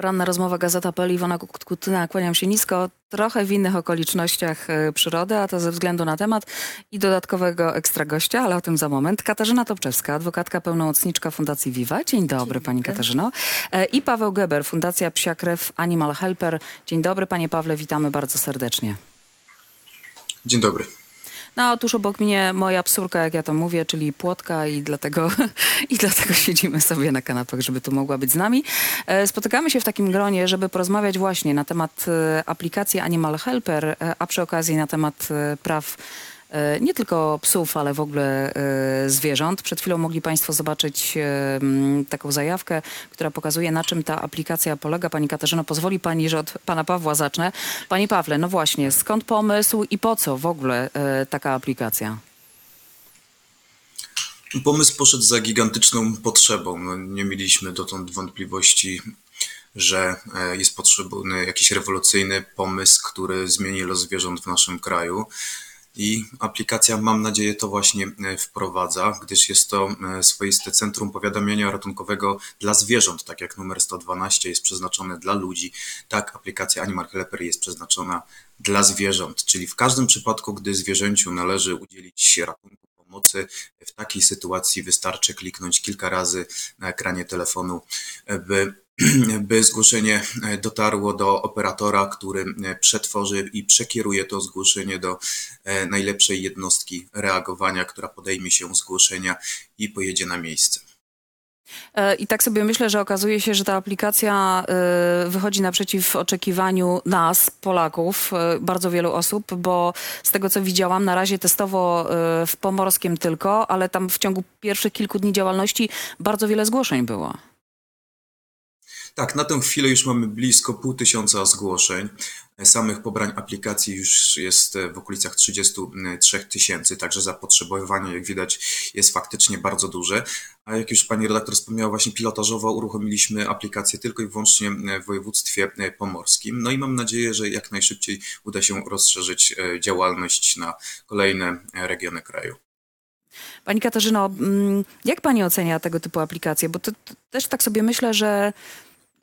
Poranna rozmowa Gazeta.pl, Iwona Kutyna, kłaniam się nisko. Trochę w innych okolicznościach e, przyrody, a to ze względu na temat i dodatkowego ekstra gościa, ale o tym za moment. Katarzyna Topczewska, adwokatka, pełnomocniczka Fundacji Viva. Dzień dobry Pani Katarzyno. E, I Paweł Geber, Fundacja Psia Krew Animal Helper. Dzień dobry Panie Pawle, witamy bardzo serdecznie. Dzień dobry. No otóż obok mnie moja psurka, jak ja to mówię, czyli płotka i dlatego, i dlatego siedzimy sobie na kanapach, żeby tu mogła być z nami. E, Spotykamy się w takim gronie, żeby porozmawiać właśnie na temat e, aplikacji Animal Helper, e, a przy okazji na temat praw nie tylko psów, ale w ogóle e, zwierząt. Przed chwilą mogli Państwo zobaczyć e, taką zajawkę, która pokazuje, na czym ta aplikacja polega. Pani Katarzyno, pozwoli Pani, że od Pana Pawła zacznę. Panie Pawle, no właśnie, skąd pomysł i po co w ogóle e, taka aplikacja? Pomysł poszedł za gigantyczną potrzebą. No, nie mieliśmy dotąd wątpliwości, że e, jest potrzebny jakiś rewolucyjny pomysł, który zmieni los zwierząt w naszym kraju. I aplikacja, mam nadzieję, to właśnie e, wprowadza, gdyż jest to e, swoiste centrum powiadamiania ratunkowego dla zwierząt. Tak jak numer 112 jest przeznaczone dla ludzi, tak aplikacja Animal Helper jest przeznaczona dla zwierząt. Czyli w każdym przypadku, gdy zwierzęciu należy udzielić ratunku, pomocy, w takiej sytuacji wystarczy kliknąć kilka razy na ekranie telefonu, by by zgłoszenie dotarło do operatora, który przetworzy i przekieruje to zgłoszenie do e, najlepszej jednostki reagowania, która podejmie się zgłoszenia i pojedzie na miejsce. E, I tak sobie myślę, że okazuje się, że ta aplikacja e, wychodzi naprzeciw oczekiwaniu nas, Polaków, e, bardzo wielu osób, bo z tego co widziałam, na razie testowo e, w Pomorskiem tylko, ale tam w ciągu pierwszych kilku dni działalności bardzo wiele zgłoszeń było. Tak, na tę chwilę już mamy blisko pół tysiąca zgłoszeń. Samych pobrań aplikacji już jest w okolicach 33 tysięcy, także zapotrzebowanie, jak widać, jest faktycznie bardzo duże. A jak już pani redaktor wspomniała, właśnie pilotażowo uruchomiliśmy aplikację tylko i wyłącznie w województwie pomorskim. No i mam nadzieję, że jak najszybciej uda się rozszerzyć e, działalność na kolejne regiony kraju. Pani Katarzyno, mm, jak pani ocenia tego typu aplikacje? Bo to, to też tak sobie myślę, że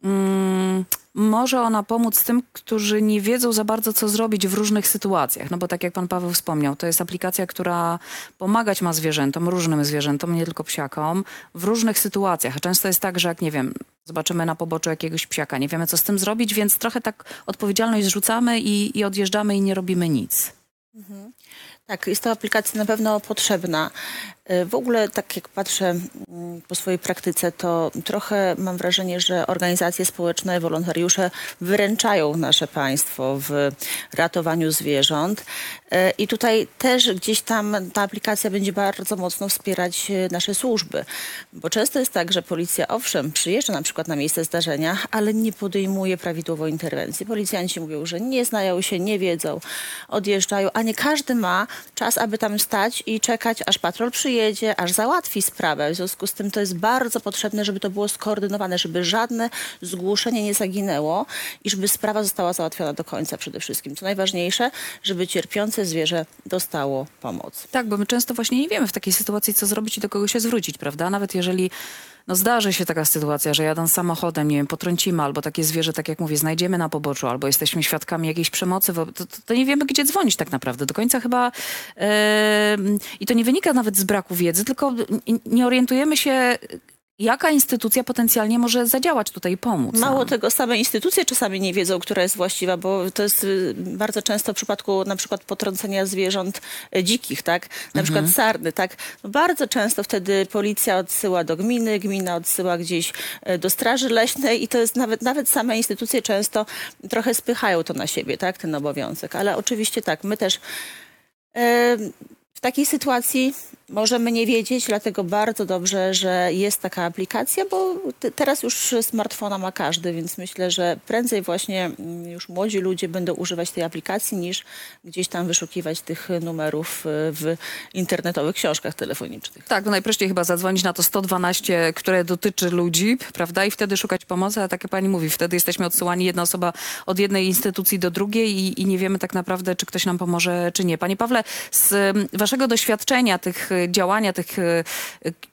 mm, może ona pomóc tym, którzy nie wiedzą za bardzo, co zrobić w różnych sytuacjach. No bo tak jak pan Paweł wspomniał, to jest aplikacja, która pomagać ma zwierzętom, różnym zwierzętom, nie tylko psiakom, w różnych sytuacjach. A często jest tak, że jak nie wiem, zobaczymy na poboczu jakiegoś psiaka, nie wiemy, co z tym zrobić, więc trochę tak odpowiedzialność zrzucamy i, i odjeżdżamy i nie robimy nic. Tak, jest to aplikacja na pewno potrzebna. Y, W ogóle, tak jak patrzę mm, po swojej praktyce, to trochę mam wrażenie, że organizacje społeczne, wolontariusze wyręczają nasze państwo w ratowaniu zwierząt. Y, I tutaj też gdzieś tam ta aplikacja będzie bardzo mocno wspierać y, nasze służby. Bo często jest tak, że policja, owszem, przyjeżdża na przykład na miejsce zdarzenia, ale nie podejmuje prawidłowo interwencji. Policjanci mówią, że nie znają się, nie wiedzą, odjeżdżają, a nie każdy ma czas, aby tam stać i czekać, aż patrol przyjedzie, aż załatwi sprawę. W związku z tym to jest bardzo potrzebne, żeby to było skoordynowane, żeby żadne zgłoszenie nie zaginęło i żeby sprawa została załatwiona do końca przede wszystkim. Co najważniejsze, żeby cierpiące zwierzę dostało pomoc. Tak, bo my często właśnie nie wiemy w takiej sytuacji, co zrobić i do kogo się zwrócić, prawda? Nawet jeżeli no zdarzy się taka sytuacja, że jadąc samochodem, nie wiem, potrącimy albo takie zwierzę, tak jak mówię, znajdziemy na poboczu, albo jesteśmy świadkami jakiejś przemocy, to, to, to nie wiemy, gdzie dzwonić tak naprawdę. Do końca chyba... em, I to nie wynika nawet z braku wiedzy, tylko nie orientujemy się, jaka instytucja potencjalnie może zadziałać tutaj i pomóc. Mało tego, same instytucje czasami nie wiedzą, która jest właściwa, bo to jest y, bardzo często w przypadku na przykład potrącenia zwierząt y, dzikich, tak? Na przykład sarny, tak? No bardzo często wtedy policja odsyła do gminy, gmina odsyła gdzieś y, do straży leśnej i to jest nawet, nawet same instytucje często trochę spychają to na siebie, tak? Ten obowiązek. Ale oczywiście tak, my też Em, W takiej sytuacji możemy nie wiedzieć, dlatego bardzo dobrze, że jest taka aplikacja, bo te- teraz już smartfona ma każdy, więc myślę, że prędzej właśnie mm, już młodzi ludzie będą używać tej aplikacji niż gdzieś tam wyszukiwać tych numerów y, w internetowych książkach telefonicznych. Tak, no najprościej chyba zadzwonić na to 112, które dotyczy ludzi, prawda? I wtedy szukać pomocy, a tak jak pani mówi, wtedy jesteśmy odsyłani jedna osoba od jednej instytucji do drugiej i, i nie wiemy tak naprawdę, czy ktoś nam pomoże, czy nie. Panie Pawle, z mm, waszego doświadczenia tych działania tych y,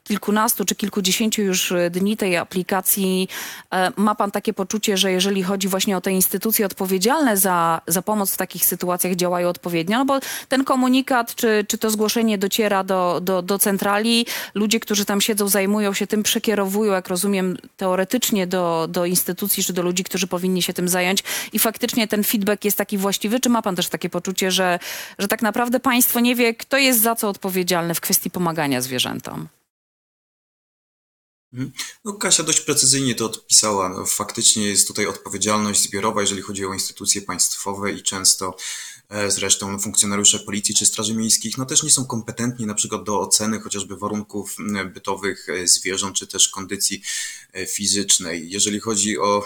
kilkunastu czy kilkudziesięciu już y, dni tej aplikacji e, ma pan takie poczucie, że jeżeli chodzi właśnie o te instytucje odpowiedzialne za, za pomoc w takich sytuacjach działają odpowiednio? No bo ten komunikat czy, czy to zgłoszenie dociera do, do, do centrali, ludzie, którzy tam siedzą, zajmują się tym, przekierowują, jak rozumiem, teoretycznie do, do instytucji czy do ludzi, którzy powinni się tym zająć i faktycznie ten feedback jest taki właściwy? Czy ma pan też takie poczucie, że, że tak naprawdę państwo nie wie, kto jest za co odpowiedzialny w kwestii pomagania zwierzętom? No, Kasia dość precyzyjnie to odpisała. No, faktycznie jest tutaj odpowiedzialność zbiorowa, jeżeli chodzi o instytucje państwowe i często e, zresztą funkcjonariusze policji czy straży miejskich no, też nie są kompetentni na przykład do oceny chociażby warunków bytowych e, zwierząt czy też kondycji e, fizycznej. Jeżeli chodzi o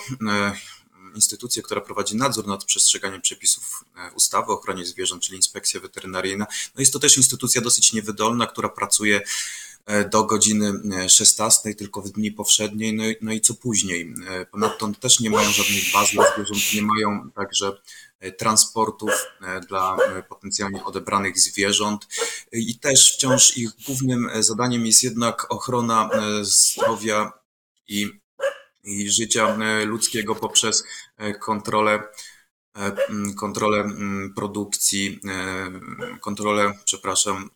instytucję, która prowadzi nadzór nad przestrzeganiem przepisów e, ustawy o ochronie zwierząt, czyli inspekcja weterynaryjna, no jest to też instytucja dosyć niewydolna, która pracuje e, do godziny e, 16, tylko w dni powszedniej, no i, no i co później. E, Ponadto też nie mają żadnych baz dla zwierząt, nie mają także e, transportów e, dla e, potencjalnie odebranych zwierząt E, i też wciąż ich głównym e, zadaniem jest jednak ochrona e, zdrowia i i życia e, ludzkiego poprzez e, kontrolę, e, kontrolę produkcji, kontrolę, przepraszam,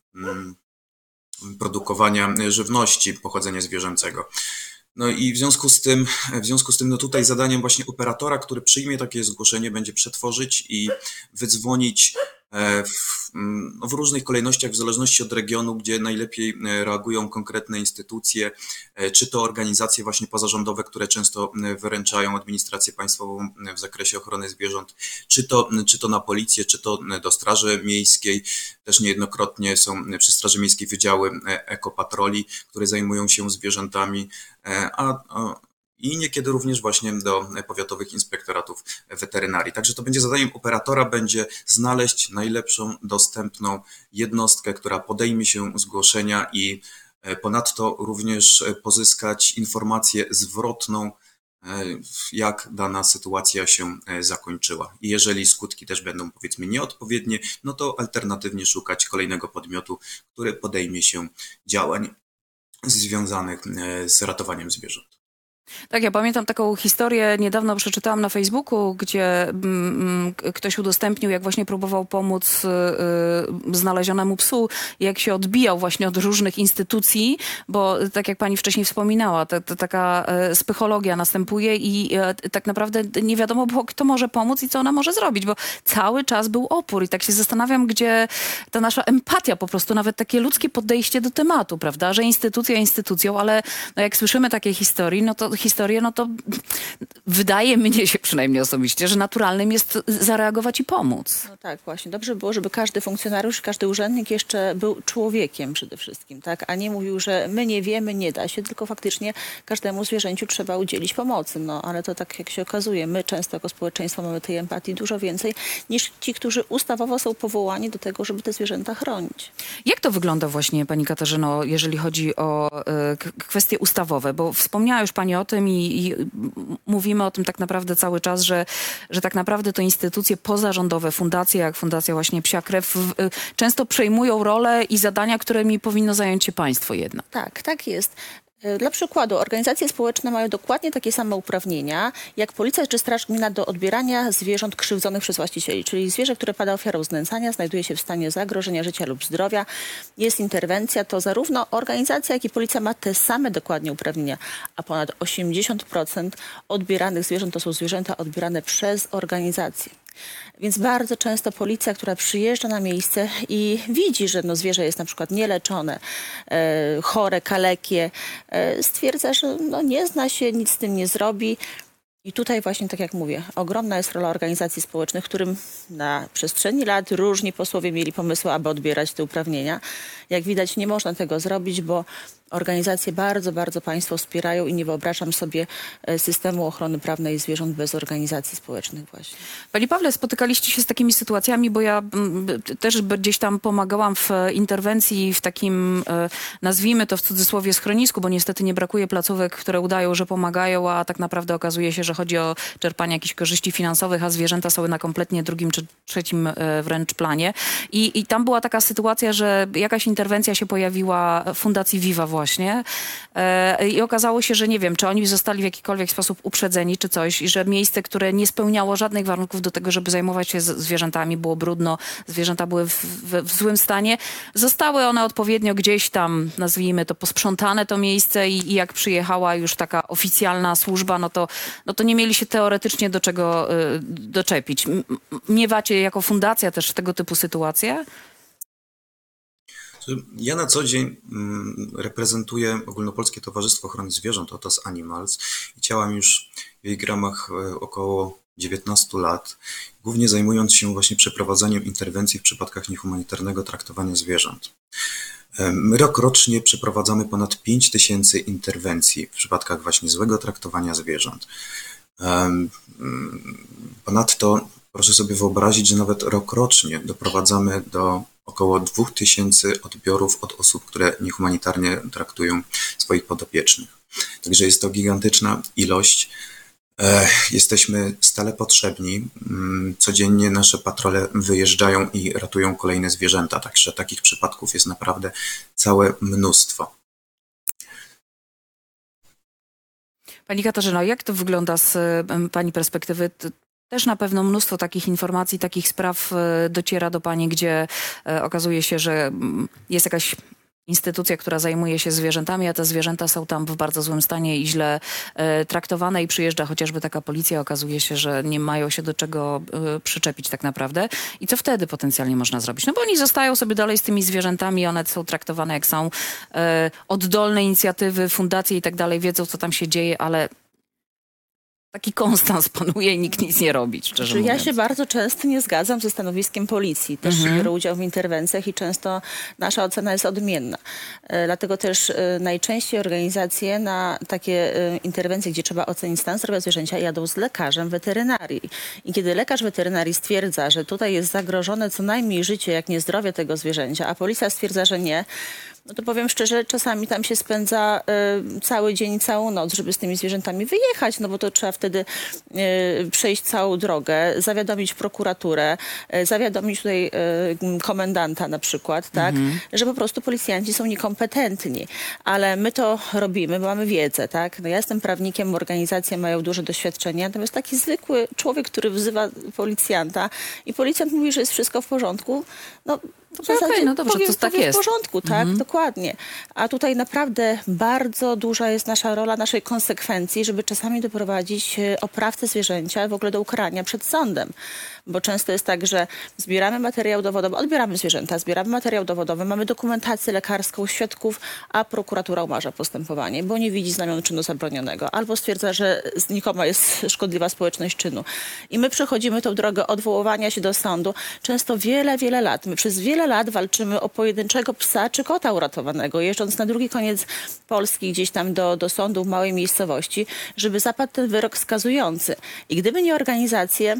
produkowania żywności pochodzenia zwierzęcego. No i w związku z tym, w związku z tym, no tutaj zadaniem właśnie operatora, który przyjmie takie zgłoszenie, będzie przetworzyć i wydzwonić w, m, no w różnych kolejnościach, w zależności od regionu, gdzie najlepiej e, reagują konkretne instytucje, e, czy to organizacje właśnie pozarządowe, które często e, wyręczają administrację państwową e, w zakresie ochrony zwierząt, czy to, czy to na policję, czy to e, do Straży Miejskiej. Też niejednokrotnie są przy Straży Miejskiej wydziały e, ekopatroli, które zajmują się zwierzętami, e, a, a i niekiedy również właśnie do powiatowych inspektoratów weterynarii. Także to będzie zadaniem operatora, będzie znaleźć najlepszą dostępną jednostkę, która podejmie się zgłoszenia i e, ponadto również pozyskać informację zwrotną, e, jak dana sytuacja się e, zakończyła. I jeżeli skutki też będą powiedzmy nieodpowiednie, no to alternatywnie szukać kolejnego podmiotu, który podejmie się działań związanych z ratowaniem zwierząt. Tak, ja pamiętam taką historię, niedawno przeczytałam na Facebooku, gdzie mm, mm, ktoś udostępnił, jak właśnie próbował pomóc y, y, znalezionemu psu, jak się odbijał właśnie od różnych instytucji, bo y, tak jak pani wcześniej wspominała, ta, ta, taka e, spychologia następuje i e, tak naprawdę nie wiadomo było, kto może pomóc i co ona może zrobić, bo cały czas był opór i tak się zastanawiam, gdzie ta nasza empatia, po prostu nawet takie ludzkie podejście do tematu, prawda, że instytucja instytucją, ale no jak słyszymy takie historii, no to historie, no to wydaje mnie się przynajmniej osobiście, że naturalnym jest zareagować i pomóc. No tak, właśnie. Dobrze było, żeby każdy funkcjonariusz, każdy urzędnik jeszcze był człowiekiem przede wszystkim, tak? A nie mówił, że my nie wiemy, nie da się, tylko faktycznie każdemu zwierzęciu trzeba udzielić pomocy. No ale to tak jak się okazuje, my często jako społeczeństwo mamy tej empatii dużo więcej niż ci, którzy ustawowo są powołani do tego, żeby te zwierzęta chronić. Jak to wygląda właśnie, pani Katarzyno, jeżeli chodzi o k- kwestie ustawowe? Bo wspomniała już pani o tym i, i mówimy o tym tak naprawdę cały czas, że, że tak naprawdę to instytucje pozarządowe, fundacje jak Fundacja właśnie Psia Krew, w- y, często przejmują rolę i zadania, którymi powinno zająć się państwo jednak. Tak, tak jest. E, Dla przykładu, organizacje społeczne mają dokładnie takie same uprawnienia jak policja czy straż gminna do odbierania zwierząt krzywdzonych przez właścicieli, czyli zwierzę, które pada ofiarą znęcania, znajduje się w stanie zagrożenia życia lub zdrowia, jest interwencja, to zarówno organizacja, jak i policja ma te same dokładnie uprawnienia, a ponad 80% odbieranych zwierząt to są zwierzęta odbierane przez organizacje. Więc bardzo często policja, która przyjeżdża na miejsce i widzi, że no zwierzę jest na przykład nieleczone, e, chore, kalekie, e, stwierdza, że no nie zna się, nic z tym nie zrobi. I tutaj właśnie, tak jak mówię, ogromna jest rola organizacji społecznych, którym na przestrzeni lat różni posłowie mieli pomysły, aby odbierać te uprawnienia. Jak widać, nie można tego zrobić, bo organizacje bardzo, bardzo Państwo wspierają i nie wyobrażam sobie e, systemu ochrony prawnej zwierząt bez organizacji społecznych właśnie. Panie Pawle, spotykaliście się z takimi sytuacjami, bo ja mm, też gdzieś tam pomagałam w e, interwencji w takim, e, nazwijmy to w cudzysłowie, schronisku, bo niestety nie brakuje placówek, które udają, że pomagają, a tak naprawdę okazuje się, że chodzi o czerpanie jakichś korzyści finansowych, a zwierzęta są na kompletnie drugim czy trzecim wręcz planie. I, I tam była taka sytuacja, że jakaś interwencja się pojawiła Fundacji Viva właśnie e, i okazało się, że nie wiem, czy oni zostali w jakikolwiek sposób uprzedzeni czy coś i że miejsce, które nie spełniało żadnych warunków do tego, żeby zajmować się zwierzętami, było brudno, zwierzęta były w, w, w złym stanie, zostały one odpowiednio gdzieś tam, nazwijmy to, posprzątane to miejsce i, i jak przyjechała już taka oficjalna służba, no to, no to nie mieli się teoretycznie do czego y, doczepić. Miewacie jako fundacja też tego typu sytuacje? Ja na co dzień mm, reprezentuję Ogólnopolskie Towarzystwo Ochrony Zwierząt, Otos Animals i działam już w jej ramach e, około 19 lat, głównie zajmując się właśnie przeprowadzaniem interwencji w przypadkach niehumanitarnego traktowania zwierząt. My rokrocznie przeprowadzamy ponad 5 tysięcy interwencji w przypadkach właśnie złego traktowania zwierząt. Mm, Ponadto proszę sobie wyobrazić, że nawet rokrocznie doprowadzamy do około 2000 odbiorów od osób, które niehumanitarnie traktują swoich podopiecznych. Także jest to gigantyczna ilość. E, Jesteśmy stale potrzebni. Mm, Codziennie nasze patrole wyjeżdżają i ratują kolejne zwierzęta, także takich przypadków jest naprawdę całe mnóstwo. Pani Katarzyno, jak to wygląda z Pani perspektywy? Też na pewno mnóstwo takich informacji, takich spraw e, dociera do Pani, gdzie e, okazuje się, że mm, jest jakaś instytucja, która zajmuje się zwierzętami, a te zwierzęta są tam w bardzo złym stanie i źle e, traktowane i przyjeżdża chociażby taka policja, okazuje się, że nie mają się do czego e, przyczepić tak naprawdę. I co wtedy potencjalnie można zrobić? No bo oni zostają sobie dalej z tymi zwierzętami, one są traktowane jak są e, oddolne inicjatywy, fundacje i tak dalej, wiedzą co tam się dzieje, ale taki konstans panuje i nikt nic nie robi, szczerze Czy ja mówiąc. się bardzo często nie zgadzam ze stanowiskiem policji. Też biorę udział w interwencjach i często nasza ocena jest odmienna. E, Dlatego też e, najczęściej organizacje na takie e, interwencje, gdzie trzeba ocenić stan zdrowia zwierzęcia, jadą z lekarzem weterynarii. I kiedy lekarz weterynarii stwierdza, że tutaj jest zagrożone co najmniej życie, jak nie zdrowie tego zwierzęcia, a policja stwierdza, że nie, no to powiem szczerze, czasami tam się spędza e, cały dzień, całą noc, żeby z tymi zwierzętami wyjechać, no bo to trzeba wtedy e, przejść całą drogę, zawiadomić prokuraturę, e, zawiadomić tutaj m, komendanta na przykład, tak, że po prostu policjanci są niekompetentni. Ale my to robimy, bo mamy wiedzę, tak. No ja jestem prawnikiem, organizacje mają duże doświadczenie, natomiast taki zwykły człowiek, który wzywa policjanta i policjant mówi, że jest wszystko w porządku, no w zasadzie no dobrze, powie, to tak jest. w porządku, tak, dokładnie. A tutaj naprawdę bardzo duża jest nasza rola, naszej konsekwencji, żeby czasami doprowadzić e, oprawcę zwierzęcia w ogóle do ukarania przed sądem. Bo często jest tak, że zbieramy materiał dowodowy, odbieramy zwierzęta, zbieramy materiał dowodowy, mamy dokumentację lekarską, świadków, a prokuratura umarza postępowanie, bo nie widzi znamion czynu zabronionego, albo stwierdza, że znikoma jest szkodliwa społeczność czynu. I my przechodzimy tą drogę odwoływania się do sądu często wiele, wiele lat. My przez wiele lat walczymy o pojedynczego psa czy kota uratowanego, jeżdżąc na drugi koniec Polski, gdzieś tam do, do sądu w małej miejscowości, żeby zapadł ten wyrok skazujący. I gdyby nie organizacje,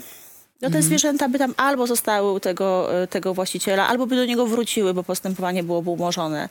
no te zwierzęta by tam albo zostały u tego, e, tego właściciela, albo by do niego wróciły, bo postępowanie byłoby umorzone.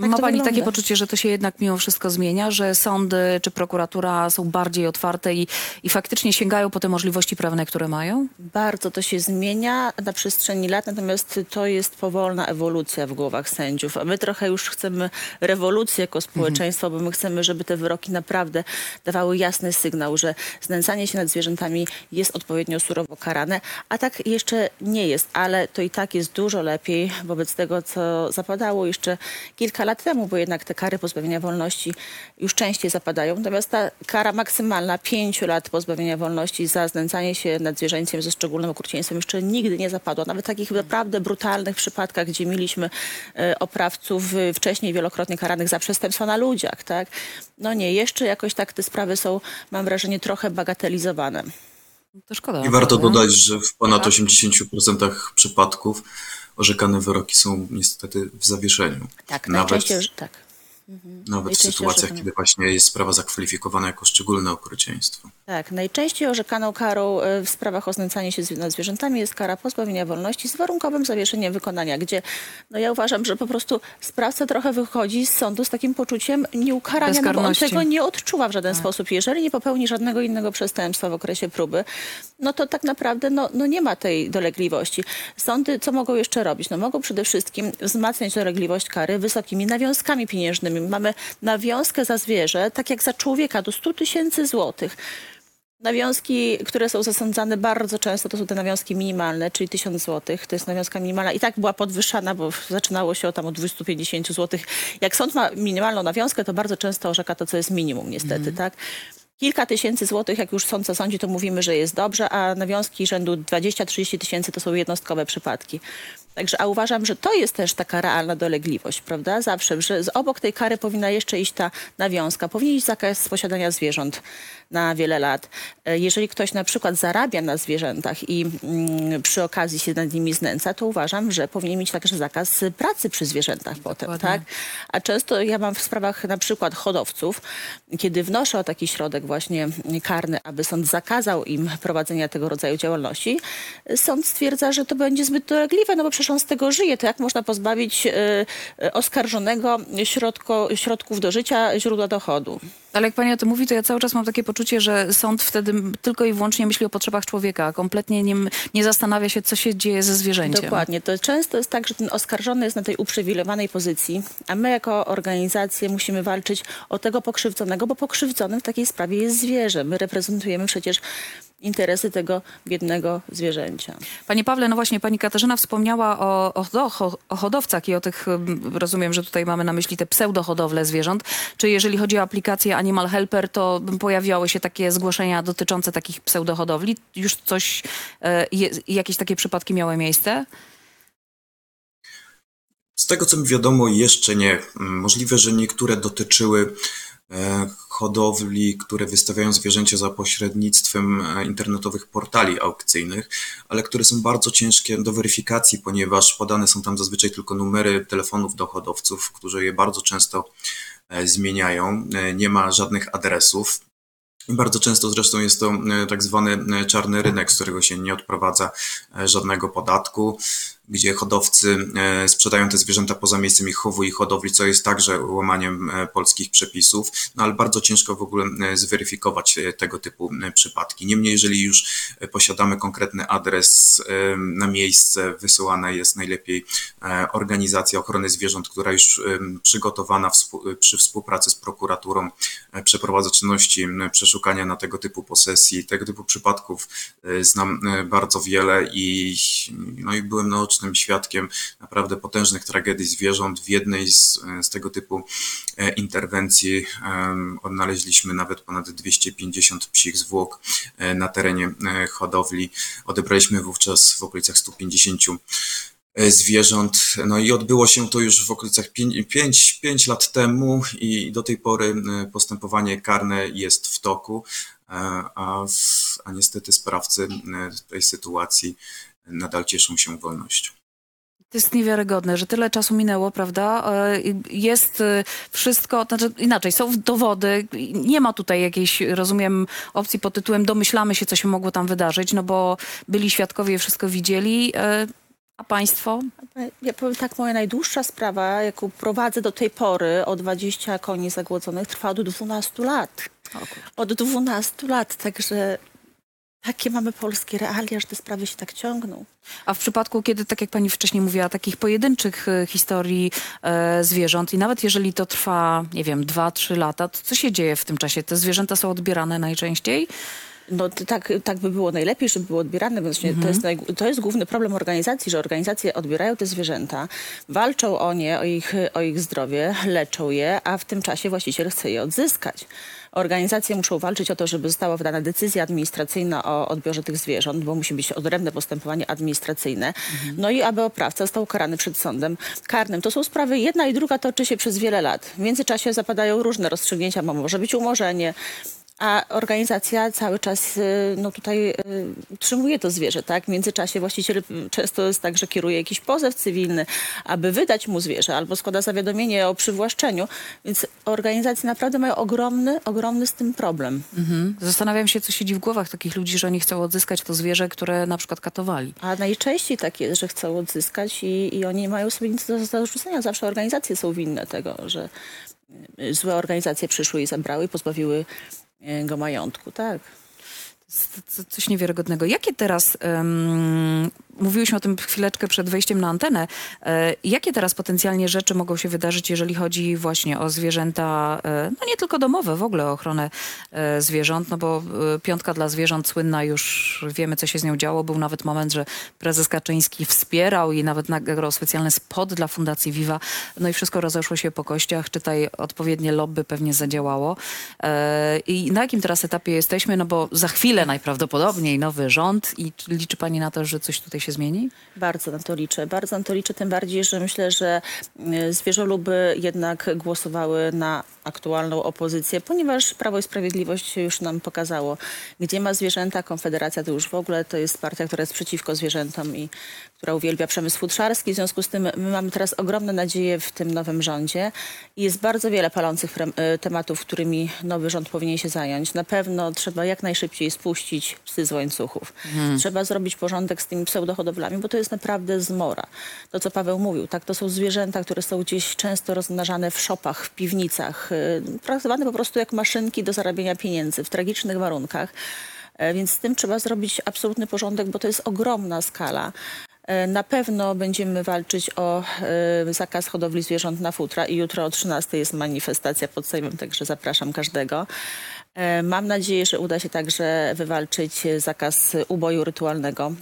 Tak Ma pani wygląda. takie poczucie, że to się jednak mimo wszystko zmienia, że sądy czy prokuratura są bardziej otwarte i, i faktycznie sięgają po te możliwości prawne, które mają? Bardzo to się zmienia na przestrzeni lat, natomiast to jest powolna ewolucja w głowach sędziów. A my trochę już chcemy rewolucji jako społeczeństwo, bo my chcemy, żeby te wyroki naprawdę dawały jasny sygnał, że znęcanie się nad zwierzętami jest odpowiednio surowo karane, a tak jeszcze nie jest, ale to i tak jest dużo lepiej wobec tego, co zapadało jeszcze kilka lat temu, bo jednak te kary pozbawienia wolności już częściej zapadają. Natomiast ta kara maksymalna pięciu lat pozbawienia wolności za znęcanie się nad zwierzęciem ze szczególnym okrucieństwem jeszcze nigdy nie zapadła. Nawet w takich naprawdę brutalnych przypadkach, gdzie mieliśmy e, oprawców wcześniej wielokrotnie karanych za przestępstwa na ludziach, tak? No nie, jeszcze jakoś tak te sprawy są, mam wrażenie, trochę bagatelizowane. To szkoda. I warto dodać, że w ponad Tak. 80% przypadków orzekane wyroki są niestety w zawieszeniu. Tak, Nawet najczęściej, tak. Nawet w sytuacjach, kiedy właśnie jest sprawa zakwalifikowana jako szczególne okrucieństwo. Tak, najczęściej orzekaną karą e, w sprawach o znęcanie się nad zwierzętami jest kara pozbawienia wolności z warunkowym zawieszeniem wykonania, gdzie no ja uważam, że po prostu sprawca trochę wychodzi z sądu z takim poczuciem nieukarania, no bo on tego nie odczuwa w żaden sposób. Jeżeli nie popełni żadnego innego przestępstwa w okresie próby, no to tak naprawdę no, no nie ma tej dolegliwości. Sądy co mogą jeszcze robić? No mogą przede wszystkim wzmacniać dolegliwość kary wysokimi nawiązkami pieniężnymi. Mamy nawiązkę za zwierzę, tak jak za człowieka, do 100 tysięcy złotych. Nawiązki, które są zasądzane bardzo często, to są te nawiązki minimalne, czyli 1000 zł. To jest nawiązka minimalna. I tak była podwyższana, bo zaczynało się tam od 250 zł. Jak sąd ma minimalną nawiązkę, to bardzo często orzeka to, co jest minimum, niestety, tak? Kilka tysięcy złotych, jak już sąd zasądzi, to mówimy, że jest dobrze, a nawiązki rzędu 20-30 tysięcy to są jednostkowe przypadki. Także, a uważam, że to jest też taka realna dolegliwość, prawda? Zawsze, że z obok tej kary powinna jeszcze iść ta nawiązka. Powinien iść zakaz posiadania zwierząt na wiele lat. E, Jeżeli ktoś na przykład zarabia na zwierzętach i mm, przy okazji się nad nimi znęca, to uważam, że powinien mieć także zakaz pracy przy zwierzętach potem, Dokładnie. tak? A często ja mam w sprawach na przykład hodowców, kiedy wnoszę o taki środek właśnie karny, aby sąd zakazał im prowadzenia tego rodzaju działalności, sąd stwierdza, że to będzie zbyt dolegliwe, no bo przecież on z tego żyje. To jak można pozbawić e, e, oskarżonego środko, środków do życia, źródła dochodu? Ale jak pani o tym mówi, to ja cały czas mam takie poczucie, że sąd wtedy tylko i wyłącznie myśli o potrzebach człowieka, a kompletnie nie, nie zastanawia się, co się dzieje ze zwierzęciem. Dokładnie. To często jest tak, że ten oskarżony jest na tej uprzywilejowanej pozycji, a my jako organizacje musimy walczyć o tego pokrzywdzonego, bo pokrzywdzonym w takiej sprawie jest zwierzę. My reprezentujemy przecież interesy tego biednego zwierzęcia. Panie Pawle, no właśnie, pani Katarzyna wspomniała o, o, o hodowcach i o tych, mm, rozumiem, że tutaj mamy na myśli te pseudohodowle zwierząt. Czy jeżeli chodzi o aplikację Animal Helper, to pojawiały się takie zgłoszenia dotyczące takich pseudohodowli? Już coś, e, je, jakieś takie przypadki miały miejsce? Z tego co mi wiadomo, jeszcze nie. Mm, Możliwe, że niektóre dotyczyły hodowli, które wystawiają zwierzęcia za pośrednictwem e, internetowych portali aukcyjnych, ale które są bardzo ciężkie do weryfikacji, ponieważ podane są tam zazwyczaj tylko numery telefonów do hodowców, którzy je bardzo często e, zmieniają. E, Nie ma żadnych adresów. Bardzo często zresztą jest to e, tak zwany e, czarny rynek, z którego się nie odprowadza e, żadnego podatku, gdzie hodowcy e, sprzedają te zwierzęta poza miejscem ich chowu i hodowli, co jest także łamaniem e, polskich przepisów, no ale bardzo ciężko w ogóle e, zweryfikować tego typu przypadki. Niemniej, jeżeli już posiadamy konkretny adres na miejsce, wysyłana jest najlepiej organizacja ochrony zwierząt, która już przygotowana przy współpracy z prokuraturą przeprowadza czynności przeszukania na tego typu posesji. Tego typu przypadków znam bardzo wiele i, no i byłem naocznym świadkiem naprawdę potężnych tragedii zwierząt. W jednej z, z tego typu e, interwencji odnaleźliśmy nawet ponad 250 psich zwłok e, na terenie e, hodowli. Odebraliśmy wówczas w okolicach 150 e, zwierząt. No i odbyło się to już w okolicach 5 lat temu i do tej pory postępowanie karne jest w toku, a, a niestety sprawcy tej sytuacji nadal cieszą się wolnością. To jest niewiarygodne, że tyle czasu minęło, prawda? E, Jest e, wszystko, znaczy inaczej, są dowody, nie ma tutaj jakiejś, rozumiem, opcji pod tytułem domyślamy się, co się mogło tam wydarzyć, no bo byli świadkowie, wszystko widzieli, e, a państwo? Ja powiem tak, moja najdłuższa sprawa, jaką prowadzę do tej pory, o 20 koni zagłodzonych, trwa od 12 lat. Od 12 lat, także takie mamy polskie realia, że te sprawy się tak ciągną. A w przypadku, kiedy, tak jak pani wcześniej mówiła, takich pojedynczych e, historii e, zwierząt i nawet jeżeli to trwa, nie wiem, dwa, trzy lata, to co się dzieje w tym czasie? Te zwierzęta są odbierane najczęściej? No tak, tak by było najlepiej, żeby były odbierane, właśnie to, jest naj, to jest główny problem organizacji, że organizacje odbierają te zwierzęta, walczą o nie, o ich, o ich zdrowie, leczą je, a w tym czasie właściciel chce je odzyskać. Organizacje muszą walczyć o to, żeby została wydana decyzja administracyjna o odbiorze tych zwierząt, bo musi być odrębne postępowanie administracyjne. No i aby oprawca został karany przed sądem karnym. To są sprawy, jedna i druga toczy się przez wiele lat. W międzyczasie zapadają różne rozstrzygnięcia, bo może być umorzenie, a organizacja cały czas y, no tutaj y, utrzymuje to zwierzę, tak? W międzyczasie właściciel często jest tak, że kieruje jakiś pozew cywilny, aby wydać mu zwierzę, albo składa zawiadomienie o przywłaszczeniu, więc organizacje naprawdę mają ogromny, ogromny z tym problem. Mhm. Zastanawiam się, co siedzi w głowach takich ludzi, że oni chcą odzyskać to zwierzę, które na przykład katowali. A najczęściej tak jest, że chcą odzyskać i, i oni nie mają sobie nic do zarzucenia. Zawsze organizacje są winne tego, że y, złe organizacje przyszły i zabrały i pozbawiły y, go majątku, tak. Coś niewiarygodnego. Jakie teraz, um, mówiłyśmy o tym chwileczkę przed wejściem na antenę, e, jakie teraz potencjalnie rzeczy mogą się wydarzyć, jeżeli chodzi właśnie o zwierzęta, e, no nie tylko domowe, w ogóle o ochronę e, zwierząt, no bo e, piątka dla zwierząt słynna już wiemy, co się z nią działo. Był nawet moment, że prezes Kaczyński wspierał i nawet nagrał specjalny spot dla Fundacji Viva. No i wszystko rozeszło się po kościach. Czytaj, odpowiednie lobby pewnie zadziałało. E, I na jakim teraz etapie jesteśmy? No bo za chwilę najprawdopodobniej nowy rząd i czy liczy pani na to, że coś tutaj się zmieni? Bardzo na to liczę. Bardzo na to liczę, tym bardziej, że myślę, że y, zwierzoluby jednak głosowały na aktualną opozycję, ponieważ Prawo i Sprawiedliwość już nam pokazało, gdzie ma zwierzęta. Konfederacja to już w ogóle to jest partia, która jest przeciwko zwierzętom i która uwielbia przemysł futrzarski. W związku z tym my mamy teraz ogromne nadzieje w tym nowym rządzie i jest bardzo wiele palących y, tematów, którymi nowy rząd powinien się zająć. Na pewno trzeba jak najszybciej spuścić psy z łańcuchów. Trzeba zrobić porządek z tymi pseudohodowlami, bo to jest naprawdę zmora. To, co Paweł mówił, tak, to są zwierzęta, które są gdzieś często rozmnażane w szopach, w piwnicach, y, traktowane po prostu jak maszynki do zarabiania pieniędzy w tragicznych warunkach. E, Więc z tym trzeba zrobić absolutny porządek, bo to jest ogromna skala. E, Na pewno będziemy walczyć o e, zakaz hodowli zwierząt na futra i jutro o 13 jest manifestacja pod Sejmem, także zapraszam każdego. E, Mam nadzieję, że uda się także wywalczyć zakaz uboju rytualnego.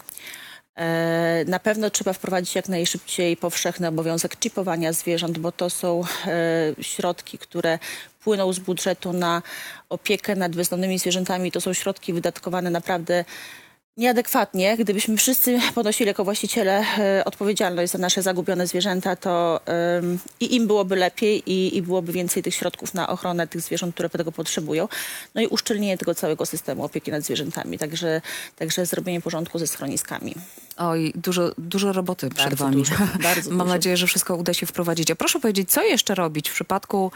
Na pewno trzeba wprowadzić jak najszybciej powszechny obowiązek czipowania zwierząt, bo to są środki, które płyną z budżetu na opiekę nad bezdomnymi zwierzętami. To są środki wydatkowane naprawdę nieadekwatnie. Gdybyśmy wszyscy ponosili jako właściciele e, odpowiedzialność za nasze zagubione zwierzęta, to i im byłoby lepiej i, i byłoby więcej tych środków na ochronę tych zwierząt, które tego potrzebują. No i uszczelnienie tego całego systemu opieki nad zwierzętami. Także, także zrobienie porządku ze schroniskami. Oj, dużo, dużo roboty przed Bardzo wami. dużo, bardzo Mam dużo. nadzieję, że wszystko uda się wprowadzić. A proszę powiedzieć, co jeszcze robić w przypadku,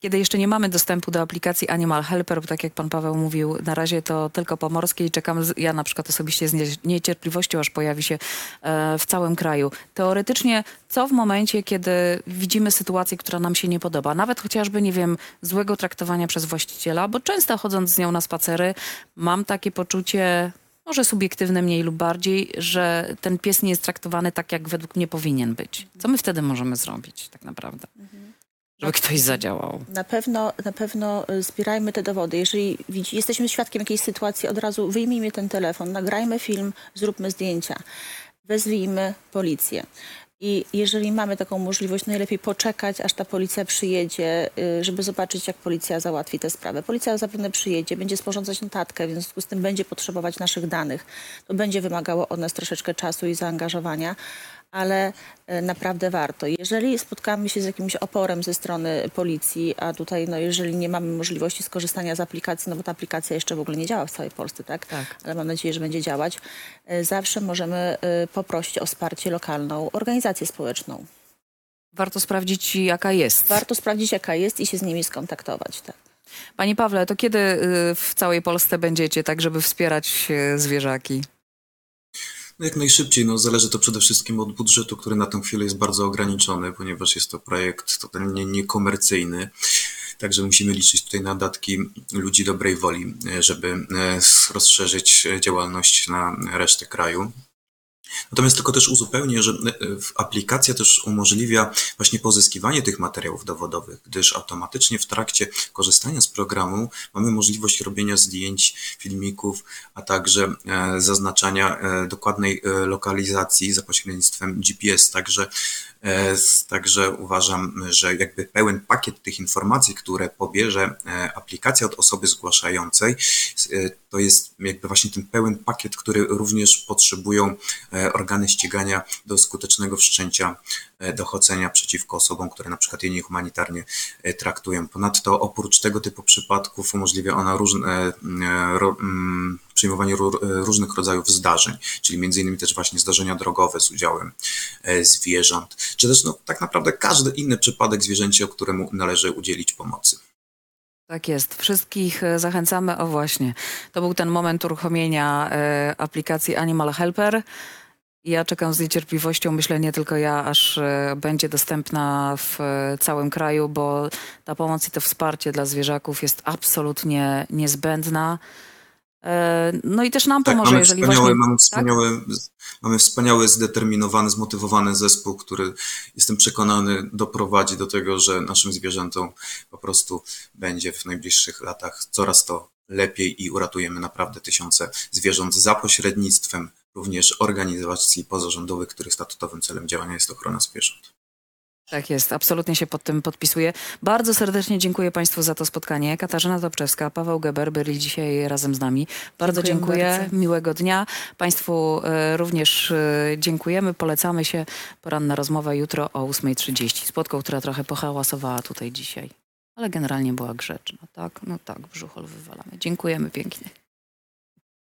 kiedy jeszcze nie mamy dostępu do aplikacji Animal Helper, bo tak jak pan Paweł mówił, na razie to tylko pomorskie i czekam, ja na przykład osobiście z nie- niecierpliwością, aż pojawi się e, w całym kraju. Teoretycznie, co w momencie, kiedy widzimy sytuację, która nam się nie podoba, nawet chociażby, nie wiem, złego traktowania przez właściciela, bo często chodząc z nią na spacery, mam takie poczucie, może subiektywne mniej lub bardziej, że ten pies nie jest traktowany tak, jak według mnie powinien być. Co my wtedy możemy zrobić tak naprawdę? Żeby ktoś zadziałał. Na pewno, na pewno y, zbierajmy te dowody. Jeżeli widzi, jesteśmy świadkiem jakiejś sytuacji, od razu wyjmijmy ten telefon, nagrajmy film, zróbmy zdjęcia, wezwijmy policję. I jeżeli mamy taką możliwość, najlepiej poczekać, aż ta policja przyjedzie, y, żeby zobaczyć, jak policja załatwi tę sprawę. Policja zapewne przyjedzie, będzie sporządzać notatkę, w związku z tym będzie potrzebować naszych danych. To będzie wymagało od nas troszeczkę czasu i zaangażowania, ale e, naprawdę warto. Jeżeli spotkamy się z jakimś oporem ze strony policji, a tutaj, no, jeżeli nie mamy możliwości skorzystania z aplikacji, no bo ta aplikacja jeszcze w ogóle nie działa w całej Polsce, tak? Tak. Ale mam nadzieję, że będzie działać. e, Zawsze możemy e, poprosić o wsparcie lokalną organizację społeczną. Warto sprawdzić, jaka jest. Warto sprawdzić, jaka jest i się z nimi skontaktować. Tak. Panie Pawle, to kiedy y, w całej Polsce będziecie, tak żeby wspierać zwierzaki? Jak najszybciej, no zależy to przede wszystkim od budżetu, który na tę chwilę jest bardzo ograniczony, ponieważ jest to projekt totalnie niekomercyjny. Także musimy liczyć tutaj na datki ludzi dobrej woli, e, żeby e, rozszerzyć e, działalność na resztę kraju. Natomiast tylko też uzupełnię, że e, w- aplikacja też umożliwia właśnie pozyskiwanie tych materiałów dowodowych, gdyż automatycznie w trakcie korzystania z programu mamy możliwość robienia zdjęć, filmików, a także e, zaznaczania e, dokładnej e, lokalizacji za pośrednictwem GPS. Także, e, także uważam, że jakby pełen pakiet tych informacji, które pobierze e, aplikacja od osoby zgłaszającej, e, to jest jakby właśnie ten pełen pakiet, który również potrzebują e, e, organy ścigania do skutecznego wszczęcia e, dochodzenia przeciwko osobom, które na przykład je niehumanitarnie e, traktują. Ponadto oprócz tego typu przypadków umożliwia ona różne, e, ro, mm, przyjmowanie ró- e, różnych rodzajów zdarzeń, czyli między innymi też właśnie zdarzenia drogowe z udziałem e, zwierząt, czy też no, tak naprawdę każdy inny przypadek zwierzęcia, któremu należy udzielić pomocy. Tak jest. Wszystkich e, zachęcamy. O właśnie, to był ten moment uruchomienia e, aplikacji Animal Helper. Ja czekam z niecierpliwością, myślę nie tylko ja, aż e, będzie dostępna w e, całym kraju, bo ta pomoc i to wsparcie dla zwierzaków jest absolutnie niezbędna. E, No i też nam Tak, pomoże, mamy jeżeli wspaniały, właśnie... mamy, tak? wspaniały, mamy wspaniały, zdeterminowany, zmotywowany zespół, który jestem przekonany doprowadzi do tego, że naszym zwierzętom po prostu będzie w najbliższych latach coraz to lepiej i uratujemy naprawdę tysiące zwierząt za pośrednictwem również organizacji pozarządowych, których statutowym celem działania jest ochrona zwierząt. Tak jest, absolutnie się pod tym podpisuję. Bardzo serdecznie dziękuję Państwu za to spotkanie. Katarzyna Dobczewska, Paweł Geber byli dzisiaj razem z nami. Bardzo Dziękujemy dziękuję, bardzo. miłego dnia. Państwu e, również e, dziękujemy, polecamy się. Poranna rozmowa jutro o 8.30 z Płotką, która trochę pohałasowała tutaj dzisiaj. Ale generalnie była grzeczna, tak? No tak, brzuchol wywalamy. Dziękujemy pięknie.